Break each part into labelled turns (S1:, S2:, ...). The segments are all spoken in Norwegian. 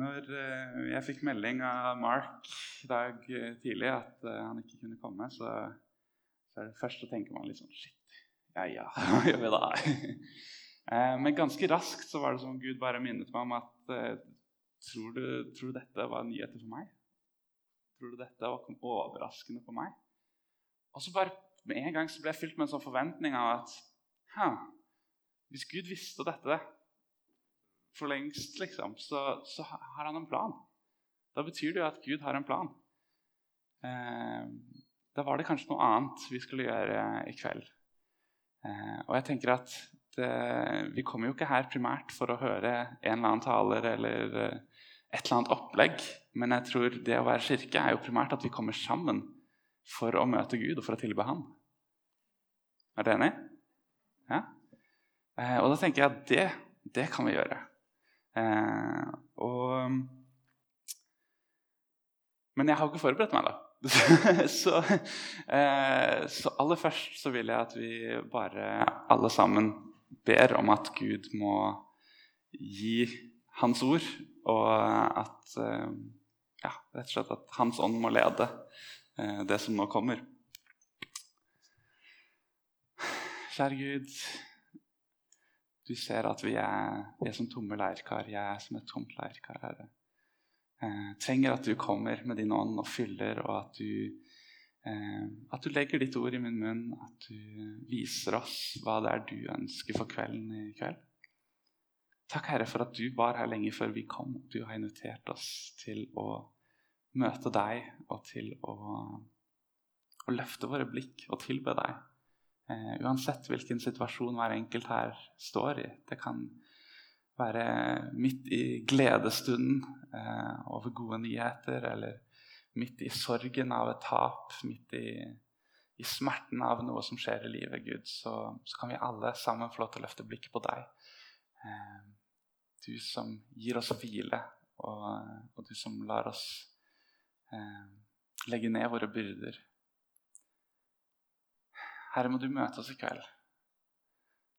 S1: Når eh, jeg fikk melding av Mark i dag eh, tidlig at eh, han ikke kunne komme, så, så er det først å tenke meg litt sånn Shit, ja ja, hva gjør vi da? Men ganske raskt så var det som Gud bare minnet meg om at tror, du, tror du dette var nyheter for meg? Tror du dette var overraskende for meg? Og så bare med en gang så ble jeg fylt med en sånn forventning av at hvis Gud visste dette for lengst, liksom, så, så har han en plan. Da betyr det jo at Gud har en plan. Eh, da var det kanskje noe annet vi skulle gjøre i kveld. Eh, og jeg tenker at det, Vi kommer jo ikke her primært for å høre en eller annen taler eller eh, et eller annet opplegg, men jeg tror det å være kirke er jo primært at vi kommer sammen for å møte Gud og for å tilbe Han. Er du enig? Ja? Eh, og da tenker jeg at det, det kan vi gjøre. Eh, og, men jeg har ikke forberedt meg, da. så, eh, så, aller først så vil jeg at vi bare alle sammen ber om at Gud må gi Hans ord, og at eh, ja, rett og slett at Hans ånd må lede det som nå kommer. Kjære Gud. Du ser at vi er, vi er som tomme leirkar. Jeg er som et tomt leirkar, Herre. Eh, trenger at du kommer med din ånd og fyller, og at du, eh, at du legger ditt ord i min munn. At du viser oss hva det er du ønsker for kvelden i kveld. Takk, Herre, for at du var her lenge før vi kom. Du har invitert oss til å møte deg og til å, å løfte våre blikk og tilbe deg. Uh, uansett hvilken situasjon hver enkelt her står i. Det kan være midt i gledestunden uh, over gode nyheter, eller midt i sorgen av et tap, midt i, i smerten av noe som skjer i livet, Gud, så, så, kan vi alle sammen få lov til å løfte blikket på deg. Uh, du som gir oss hvile, og, og du som lar oss legge ned våre byrder. Herre, må du møte oss i kveld.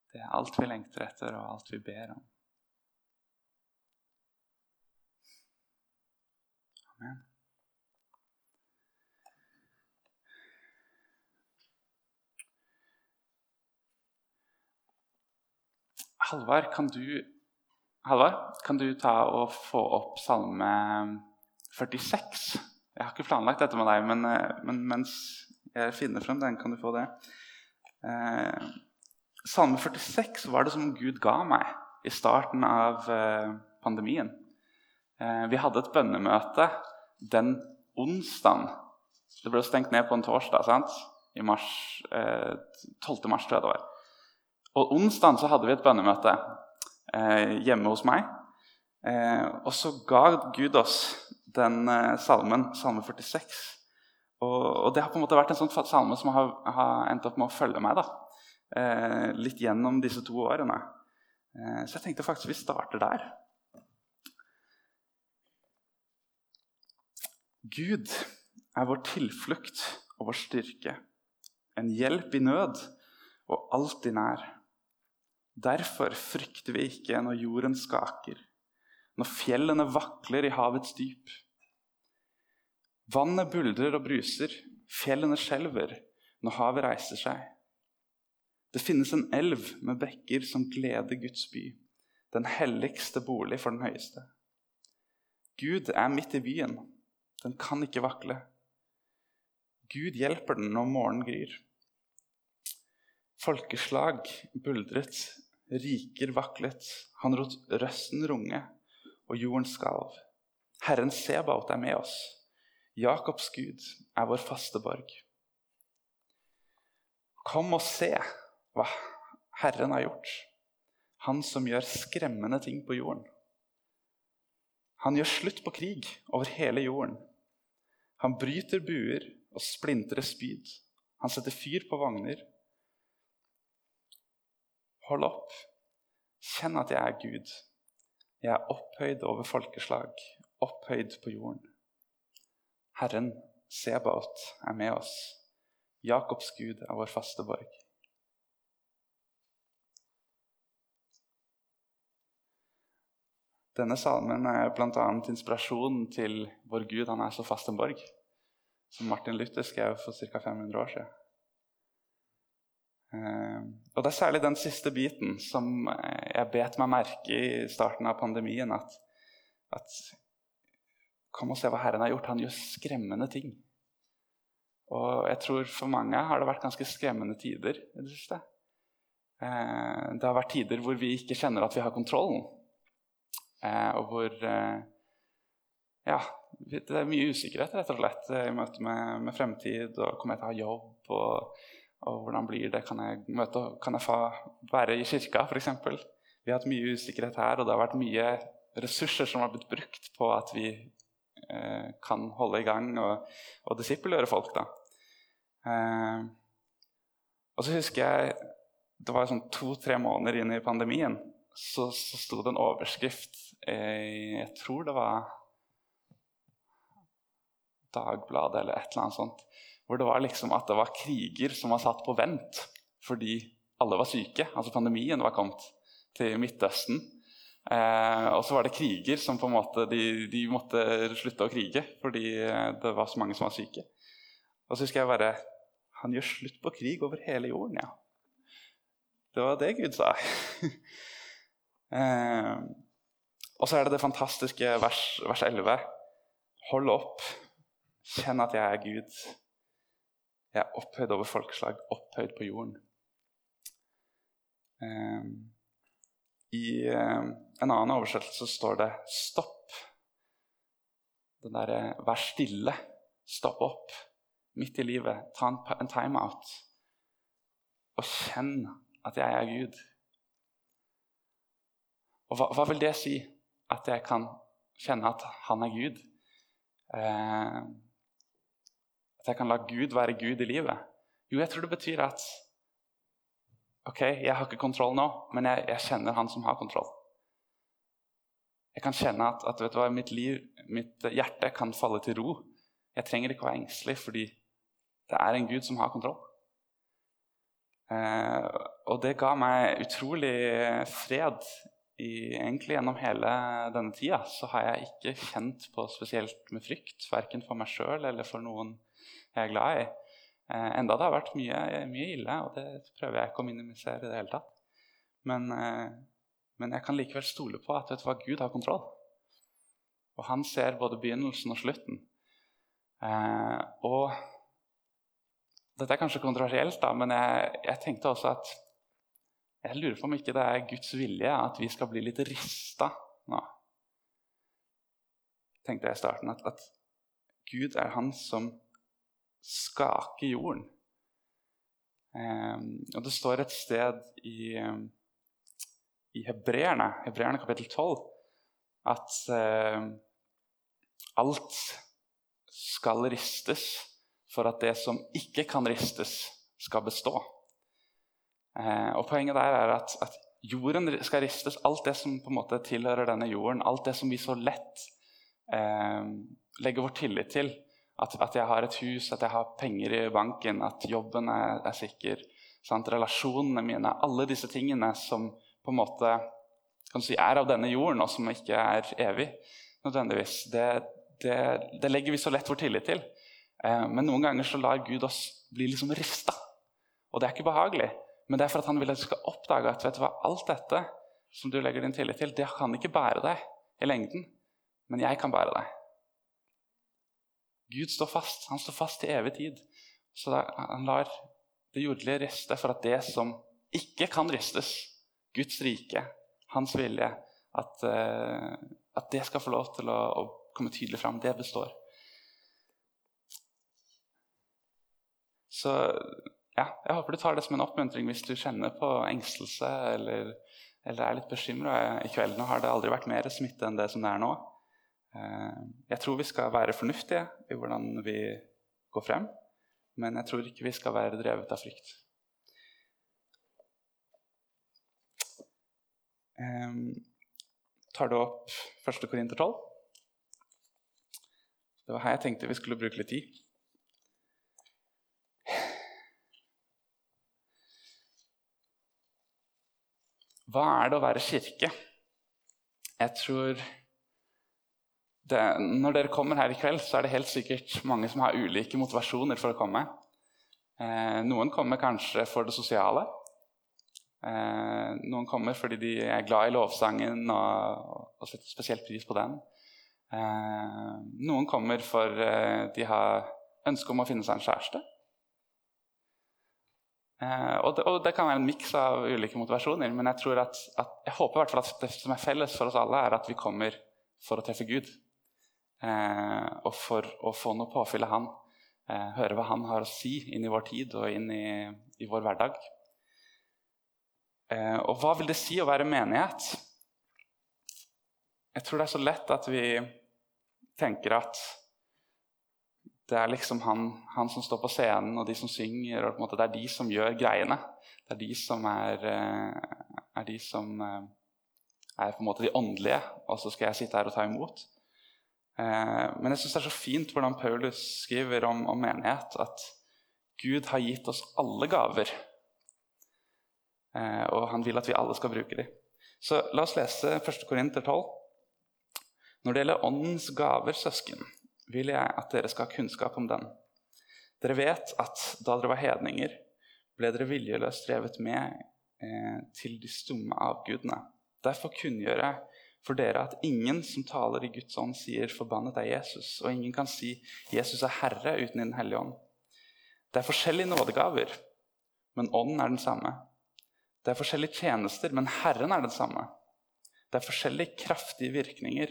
S1: Det er alt vi lengter etter, og alt vi ber om. Amen. Halvard, kan du, Halvard, kan du ta og få opp salme 46? Jeg har ikke planlagt dette med deg, men, men mens jeg finner frem den, kan du få det. Eh, Salme 46 var det som Gud ga meg i starten av eh, pandemien. Eh, vi hadde et bønnemøte den onsdagen. Det ble stengt ned på en torsdag. sant? I mars, 12. mars, tror jeg det var. Og onsdagen hadde vi et bønnemøte hjemme hos meg. og så ga Gud oss den salmen, salme 46. Og, og, det har på en måte vært en sånn salme som har, har endt opp med å følge meg da. Eh, litt gjennom disse to årene. Eh, så jeg tenkte faktisk vi starter der. Gud er vår tilflukt og vår styrke, en hjelp i nød og alltid nær. Derfor frykter vi ikke når jorden skaker, når fjellene vakler i havets dyp. Vannet buldrer og bruser, fjellene skjelver når havet reiser seg. Det finnes en elv med bekker som gleder Guds by, den helligste bolig for den høyeste. Gud er midt i byen, den kan ikke vakle. Gud hjelper den når morgenen gryr. Folkeslag buldret, riker vaklet, han lot røsten runge, og jorden skalv. Herren Sebaot er med oss. Jakobs Gud er vår faste borg. Kom og se hva Herren har gjort, han som gjør skremmende ting på jorden. Han gjør slutt på krig over hele jorden. Han bryter buer og splintrer spyd. Han setter fyr på vogner. Hold opp. Kjenn at jeg er Gud. Jeg er opphøyd over folkeslag, opphøyd på jorden. Herren, Sebaot, er med oss. Jakobs Gud er vår faste borg. Denne salmen er bl.a. inspirasjonen til vår Gud han er så fast en borg, som Martin Luther skrev for ca. 500 år siden. Eh, og Det er særlig den siste biten som jeg bet meg merke i starten av pandemien. At, at Kom og se hva Herren har gjort. Han gjør skremmende ting. Og jeg tror for mange har det vært ganske skremmende tider i det siste. Eh, det har vært tider hvor vi ikke kjenner at vi har kontrollen. Eh, og hvor ja, det er mye usikkerhet rett og slett i møte med, med fremtid. og Kommer jeg til å ha jobb? og og hvordan blir det? Kan jeg, møte, kan jeg få være i kirka, f.eks.? Vi har hatt mye usikkerhet her, og det har vært mye ressurser som har blitt brukt på at vi eh, kan holde i gang og, og disippelgjøre folk. da. Eh, og så husker jeg Det var sånn to-tre måneder inn i pandemien. Så, så sto det en overskrift eh, Jeg tror det var Dagbladet eller et eller annet sånt hvor det var liksom at det var kriger som var satt på vent fordi alle var syke. Altså pandemien var kommet til Midtøsten. Eh, og så var det kriger som på en måte de, de, måtte slutte å krige fordi det var så mange som var syke. Og så husker jeg bare Han gjør slutt på krig over hele jorden, ja. Det var det Gud sa. eh, og så er det det fantastiske vers, vers 11. Hold opp, kjenn at jeg er Gud. Jeg er opphøyd over folkeslag, opphøyd på jorden. Um, I um, en annen oversettelse står det 'stopp'. Den derre 'vær stille', stopp opp midt i livet. Ta en timeout. Og kjenn at jeg er Gud. Og hva, hva, vil det si? At jeg kan kjenne at han er Gud? Eh, at jeg kan la Gud være Gud i livet? Jo, jeg tror det betyr at Ok, jeg har ikke kontroll nå, men jeg, jeg kjenner han som har kontroll. Jeg kan kjenne at, at hva, mitt, liv, mitt hjerte kan falle til ro. Jeg trenger ikke å være engstelig, fordi det er en Gud som har kontroll. Eh, og det ga meg utrolig fred. I, egentlig Gjennom hele denne tida så har jeg ikke kjent på spesielt med frykt, verken for meg sjøl eller for noen jeg er glad i. Eh, enda det har vært mye, mye, ille, og det prøver jeg ikke å minimisere i det hele tatt. Men, eh, men jeg kan likevel stole på at vet du hva, Gud har kontroll. Og han ser både begynnelsen og slutten. Eh, og dette er kanskje kontroversielt, da, men jeg, jeg, tenkte også at jeg lurer på om ikke det er Guds vilje at vi skal bli litt rista nå. tenkte jeg i starten at, at Gud er han som skake jorden. Um, og Det står et sted i, i Hebreerne, Hebreerne kapittel 12, at uh, alt skal ristes for at det som ikke kan ristes, skal bestå. Uh, og Poenget der er at, at, jorden skal ristes. Alt det som på en måte tilhører denne jorden, alt det som vi så lett eh, legger vår tillit til, at, at, jeg har et hus, at jeg har penger i banken, at jobben er, er sikker. Sant? Relasjonene mine, alle disse tingene som på en måte si, er av denne jorden, og som ikke er evig nødvendigvis. Det, det, det legger vi så lett vår tillit til. Eh, men noen ganger så lar Gud oss bli liksom rista. Og det er ikke behagelig. Men det er for at han vil at du skal oppdage at vet du hva, alt dette som du legger din tillit til, det kan ikke bære deg i lengden. Men jeg kan bære deg. Gud står fast. Han står fast til evig tid. Så da, han lar det jordelige riste for at det som ikke kan ristes, Guds rike, hans vilje, at, uh, at det skal få lov til å, å komme tydelig fram. Det består. Så ja, jeg håper du tar det som en oppmuntring hvis du kjenner på engstelse eller, eller er litt bekymra i kvelden. Har det aldri vært mer smitte enn det som det er nå. Eh, jeg tror vi skal være fornuftige i hvordan vi går frem, men jeg tror ikke vi skal være drevet av frykt. Tar du opp 1. Korinter 12? Det var her jeg tenkte vi skulle bruke litt tid. Hva er det å være kirke? jeg tror det, Når dere kommer her i kveld, så er det helt sikkert mange som har ulike motivasjoner for å komme. Eh, noen kommer kanskje for det sosiale. Eh, noen kommer fordi de er glad i lovsangen og, og setter spesielt pris på den. Eh, noen kommer for eh, de har ønske om å finne seg en kjæreste. Eh, og, det, og, det, kan være en miks av ulike motivasjoner, men jeg, at, at, jeg håper at det som er felles for oss alle, er at vi kommer for å treffe Gud. Eh, og for å få noe påfyll av Han. Eh, høre hva Han har å si inn i vår tid og inn i, i vår hverdag. Eh, og hva vil det si å være menighet? Jeg tror det er så lett at vi tenker at det er liksom han, han, som står på scenen, og de som synger. og Det er de som gjør greiene. Det er de som er, er de som er på en måte de åndelige, og så skal jeg sitte her og ta imot. Eh, men jeg syns det er så fint hvordan Paulus skriver om, om, menighet, at Gud har gitt oss alle gaver. Eh, og han vil at vi alle skal bruke dem. Så la oss lese 1. Korinter 12. Når det gjelder åndens gaver, søsken, vil jeg at dere skal ha kunnskap om den. Dere vet at da dere var hedninger, ble dere viljeløst drevet med eh, til de stumme avgudene. Derfor kunngjør jeg for dere at ingen som taler i Guds ånd, sier 'forbannet er Jesus', og ingen kan si 'Jesus er Herre' uten Den hellige ånd. Det er forskjellige nådegaver, men ånden er den samme. Det er forskjellige tjenester, men Herren er den samme. Det er forskjellige kraftige virkninger,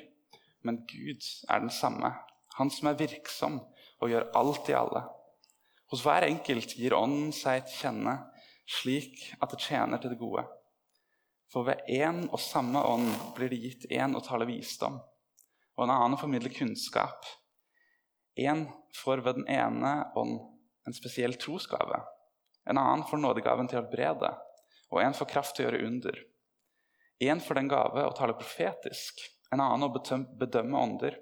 S1: men Gud er den samme. Han som er virksom og gjør alt i alle. Hos hver enkelt gir Ånden seg til kjenne slik at det tjener til det gode. For ved én og samme ånd blir det gitt én å tale visdom, og en annen å formidle kunnskap. Én får ved den ene ånd en spesiell trosgave, en annen får nådegaven til å helbrede, og en får kraft til å gjøre under. Én får den gave å tale profetisk, en annen å bedømme ånder.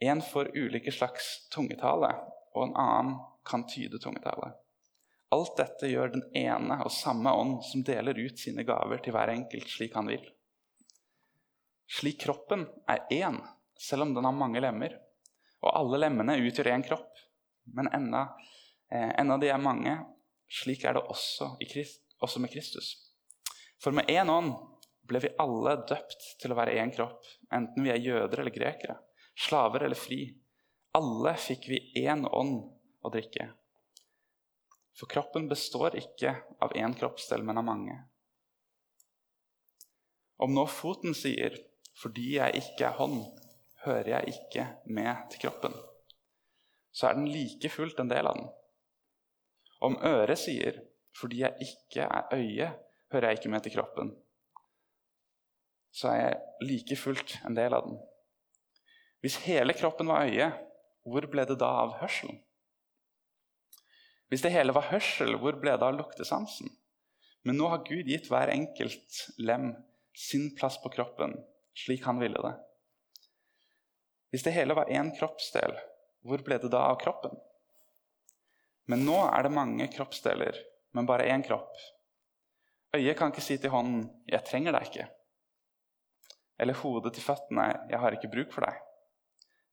S1: En får ulike slags tungetale, og en annen kan tyde tungetale. Alt dette gjør den ene og samme ånd som deler ut sine gaver til hver enkelt slik han vil. Slik kroppen er én, selv om den har mange lemmer. Og alle lemmene utgjør én kropp. Men enda, eh, enda de er mange, slik er det også, Christ, også med Kristus. For med én ånd ble vi alle døpt til å være én kropp, enten vi er jøder eller grekere, slaver eller fri. Alle fikk vi én ånd å drikke. For kroppen består ikke av én kroppsdel, men av mange. Om nå foten sier 'fordi jeg ikke er hånd, hører jeg ikke med til kroppen', så er den like fullt en del av den. Om øret sier 'fordi jeg ikke er øye, hører jeg ikke med til kroppen', så er jeg like fullt en del av den. Hvis hele kroppen var øye, hvor ble det da av hørselen? Hvis det hele var hørsel, hvor ble det av luktesansen? Men nå har Gud gitt hver enkelt lem sin plass på kroppen, slik han ville det. Hvis det hele var én kroppsdel, hvor ble det da av kroppen? Men nå er det mange kroppsdeler, men bare én kropp. Øyet kan ikke si til hånden 'Jeg trenger deg ikke'. Eller hodet til føttene 'Jeg har ikke bruk for deg'.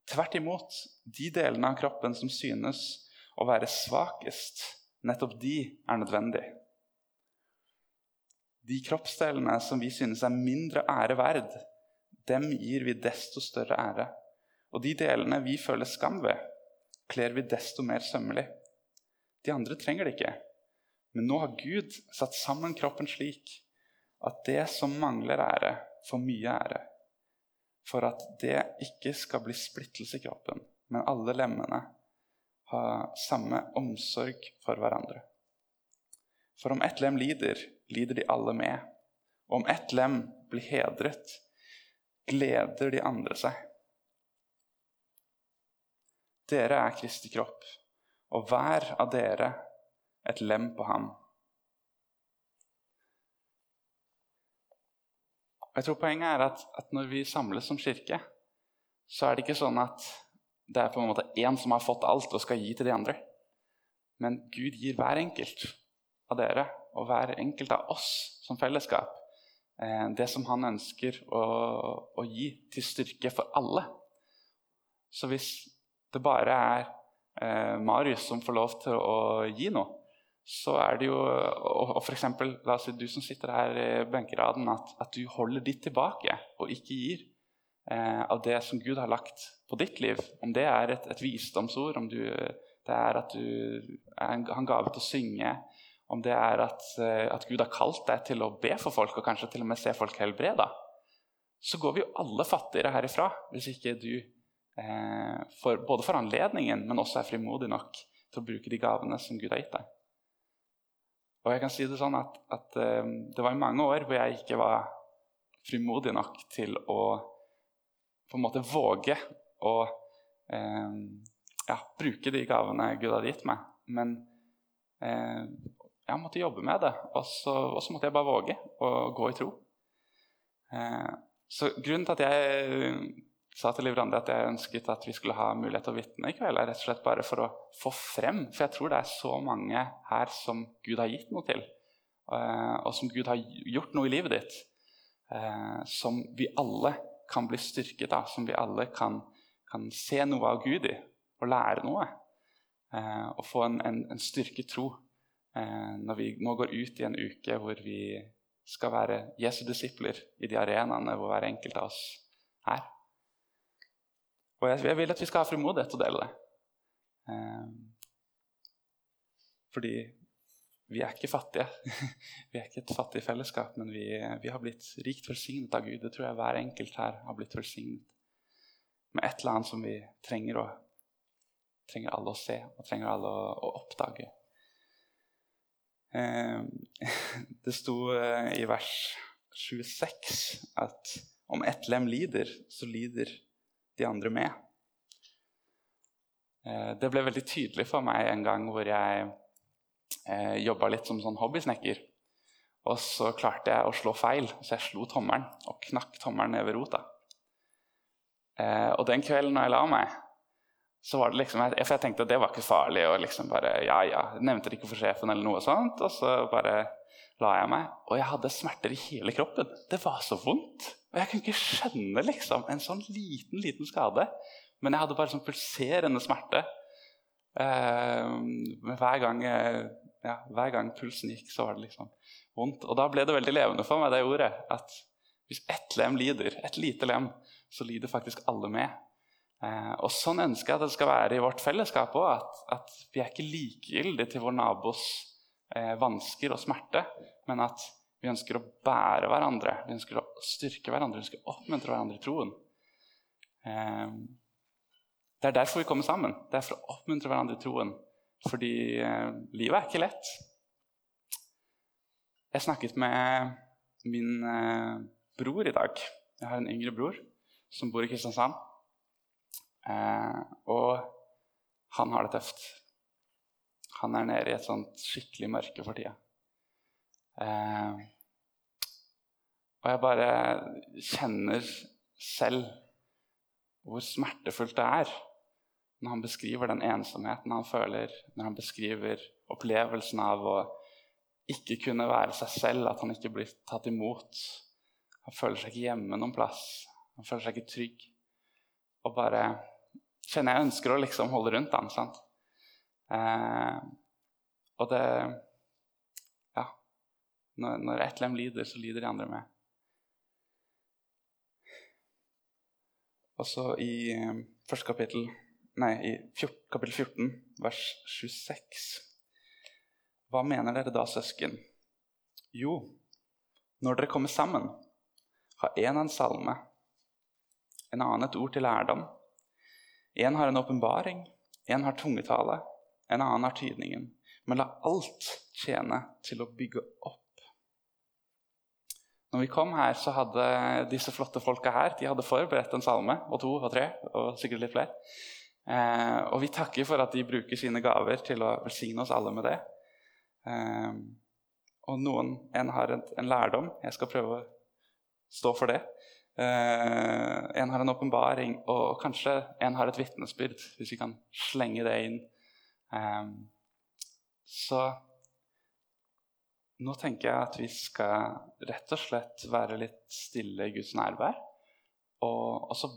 S1: Tvert imot, de delene av kroppen som synes å være svakest, nettopp de er nødvendig. De kroppsdelene som vi synes er mindre ære verd, dem gir vi desto større ære. Og de delene vi føler skam ved, kler vi desto mer sømmelig. De andre trenger det ikke. Men nå har Gud satt sammen kroppen slik at det som mangler ære, får mye ære. For at det ikke skal bli splittelse i kroppen, men alle lemmene ha samme omsorg for hverandre. For om ett lem lider, lider de alle med. Og om ett lem blir hedret, gleder de andre seg. Dere er Kristi kropp, og hver av dere et lem på ham. Jeg tror Poenget er at, at når vi samles som kirke, så er det ikke sånn at det er på en måte én som har fått alt og skal gi til de andre. Men Gud gir hver enkelt av dere og hver enkelt av oss som fellesskap eh, det som han ønsker å, å, gi til styrke for alle. Så hvis det bare er eh, Marius som får lov til å gi noe, så er det jo og, og eksempel, La oss si du som sitter her i benkeraden, at, at du holder ditt tilbake og ikke gir av det som Gud har lagt på ditt liv. Om det er et, et visdomsord, om du, det er at du har en gave til å synge, om det er at, eh, at, Gud har kalt deg til å be for folk og kanskje til og med se folk helbreda, så går vi jo alle fattigere herifra hvis ikke du eh, for, både får anledningen, men også er frimodig nok til å bruke de gavene som Gud har gitt deg. Og jeg kan si det sånn at, at um, det var i mange år hvor jeg ikke var frimodig nok til å på en måte våge å eh, ja, bruke de gavene Gud hadde gitt meg. Men eh, jeg måtte jobbe med det, og så, og så, måtte jeg bare våge å gå i tro. Eh, så grunnen til at jeg sa til Liv Rande at jeg ønsket at vi skulle ha mulighet til å vitne i kveld, er rett og slett bare for å få frem. For jeg tror det er så mange her som Gud har gitt noe til, eh, og som Gud har gjort noe i livet ditt, eh, som vi alle kan bli styrket av, som vi alle kan, kan se noe av Gud i og lære noe. Eh, og få en, en, en styrket tro når vi nå går ut i en uke hvor vi skal være Jesu disipler i de arenaene hvor hver enkelt av oss er. Og jeg, jeg vil at vi skal ha frimodighet til å dele det. Eh, fordi vi er ikke fattige. vi er ikke et fattig fellesskap, men vi, vi, har blitt rikt velsignet av Gud. Det tror jeg hver enkelt her har blitt velsignet med et eller annet som vi trenger, å, trenger alle å se og trenger alle å, å oppdage. Eh, det sto eh, i vers 26 at om ett lem lider, så lider de andre med. Eh, det ble veldig tydelig for meg en gang hvor jeg eh, jobba litt som sånn hobbysnekker. Og så klarte jeg å slå feil, så jeg slo tommelen og knakk tommelen ned ved rota. Eh, og den kvelden når jeg la meg, så var det liksom, for jeg tenkte at det var ikke farlig. og liksom bare, ja, ja, jeg Nevnte det ikke for sjefen, eller noe sånt, og så bare la jeg meg. Og jeg hadde smerter i hele kroppen. Det var så vondt. Og jeg kunne ikke skjønne liksom, en sånn liten liten skade. Men jeg hadde bare sånn pulserende smerte. Eh, hver, gang, ja, hver, gang, pulsen gikk, så var det liksom vondt. Og da ble det veldig levende for meg, det ordet. At hvis ett lem lider, et lite lem, så lider faktisk alle med. Eh, og sånn ønsker jeg at det skal være i vårt fellesskap òg. At, at, vi er ikke likegyldige til vår nabos eh, vansker og smerte, men at vi ønsker å bære hverandre, vi ønsker å styrke hverandre, vi ønsker å oppmuntre hverandre i troen. Eh, det er derfor vi kommer sammen. Det er for å oppmuntre hverandre i troen. Fordi eh, livet er ikke lett. Jeg snakket med min eh, bror i dag. Jeg har en yngre bror som bor i Kristiansand. og han har det tøft. Han er nede i et sånt skikkelig mørke for tida. Eh, og jeg bare kjenner selv hvor smertefullt det er når han beskriver den ensomheten han føler, når han beskriver opplevelsen av å ikke kunne være seg selv, at han ikke blir tatt imot. Han føler seg ikke hjemme noen plass. Han føler seg ikke trygg. Og bare kjenner jeg ønsker å liksom holde rundt han, sant? Eh, og det Ja. Når, når ett lem lider, så lider de andre med. Og så i eh, første kapittel, nei, i kapittel 14, vers 26. Hva mener dere da, søsken? Jo, når dere kommer sammen, ha én en salme, en annen et ord til lærdom. En har en åpenbaring, en har tungetale, en annen har tydningen. Men la alt tjene til å bygge opp når vi kom her, så hadde disse flotte folka her de hadde forberedt en salme og to og tre og sikkert litt flere. Eh, og vi takker for at de bruker sine gaver til å velsigne oss alle med det. Eh, og noen en har en, en, lærdom. Jeg skal prøve å stå for det. Eh, en har en åpenbaring, og kanskje en har et vitnesbyrd, hvis vi kan slenge det inn. Eh, så nå tenker jeg at vi skal rett og slett være litt stille i Guds nærvær. Og også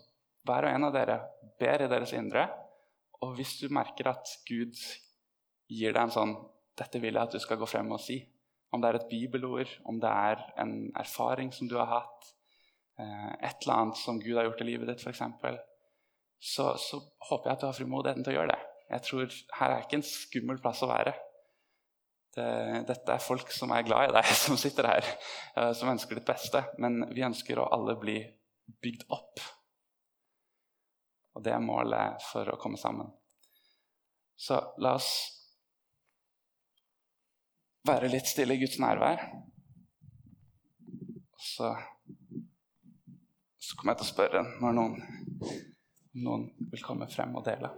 S1: hver og en av dere ber i deres indre. Og hvis du merker at Gud gir deg en sånn 'Dette vil jeg at du skal gå frem og si', om det er et bibelord, om det er en erfaring som du har hatt, eh, et eller annet som Gud har gjort i livet ditt, f.eks., så, så håper jeg at du har frimodigheten til å gjøre det. Jeg tror Her er ikke en skummel plass å være. Det, dette er folk som er glad i deg, som sitter her, eh, som ønsker ditt beste. Men vi ønsker å alle bli bygd opp. Og det er målet for å komme sammen. Så la oss være litt stille i Guds nærvær. Så, så kommer jeg til å spørre når noen, noen vil komme frem og dele.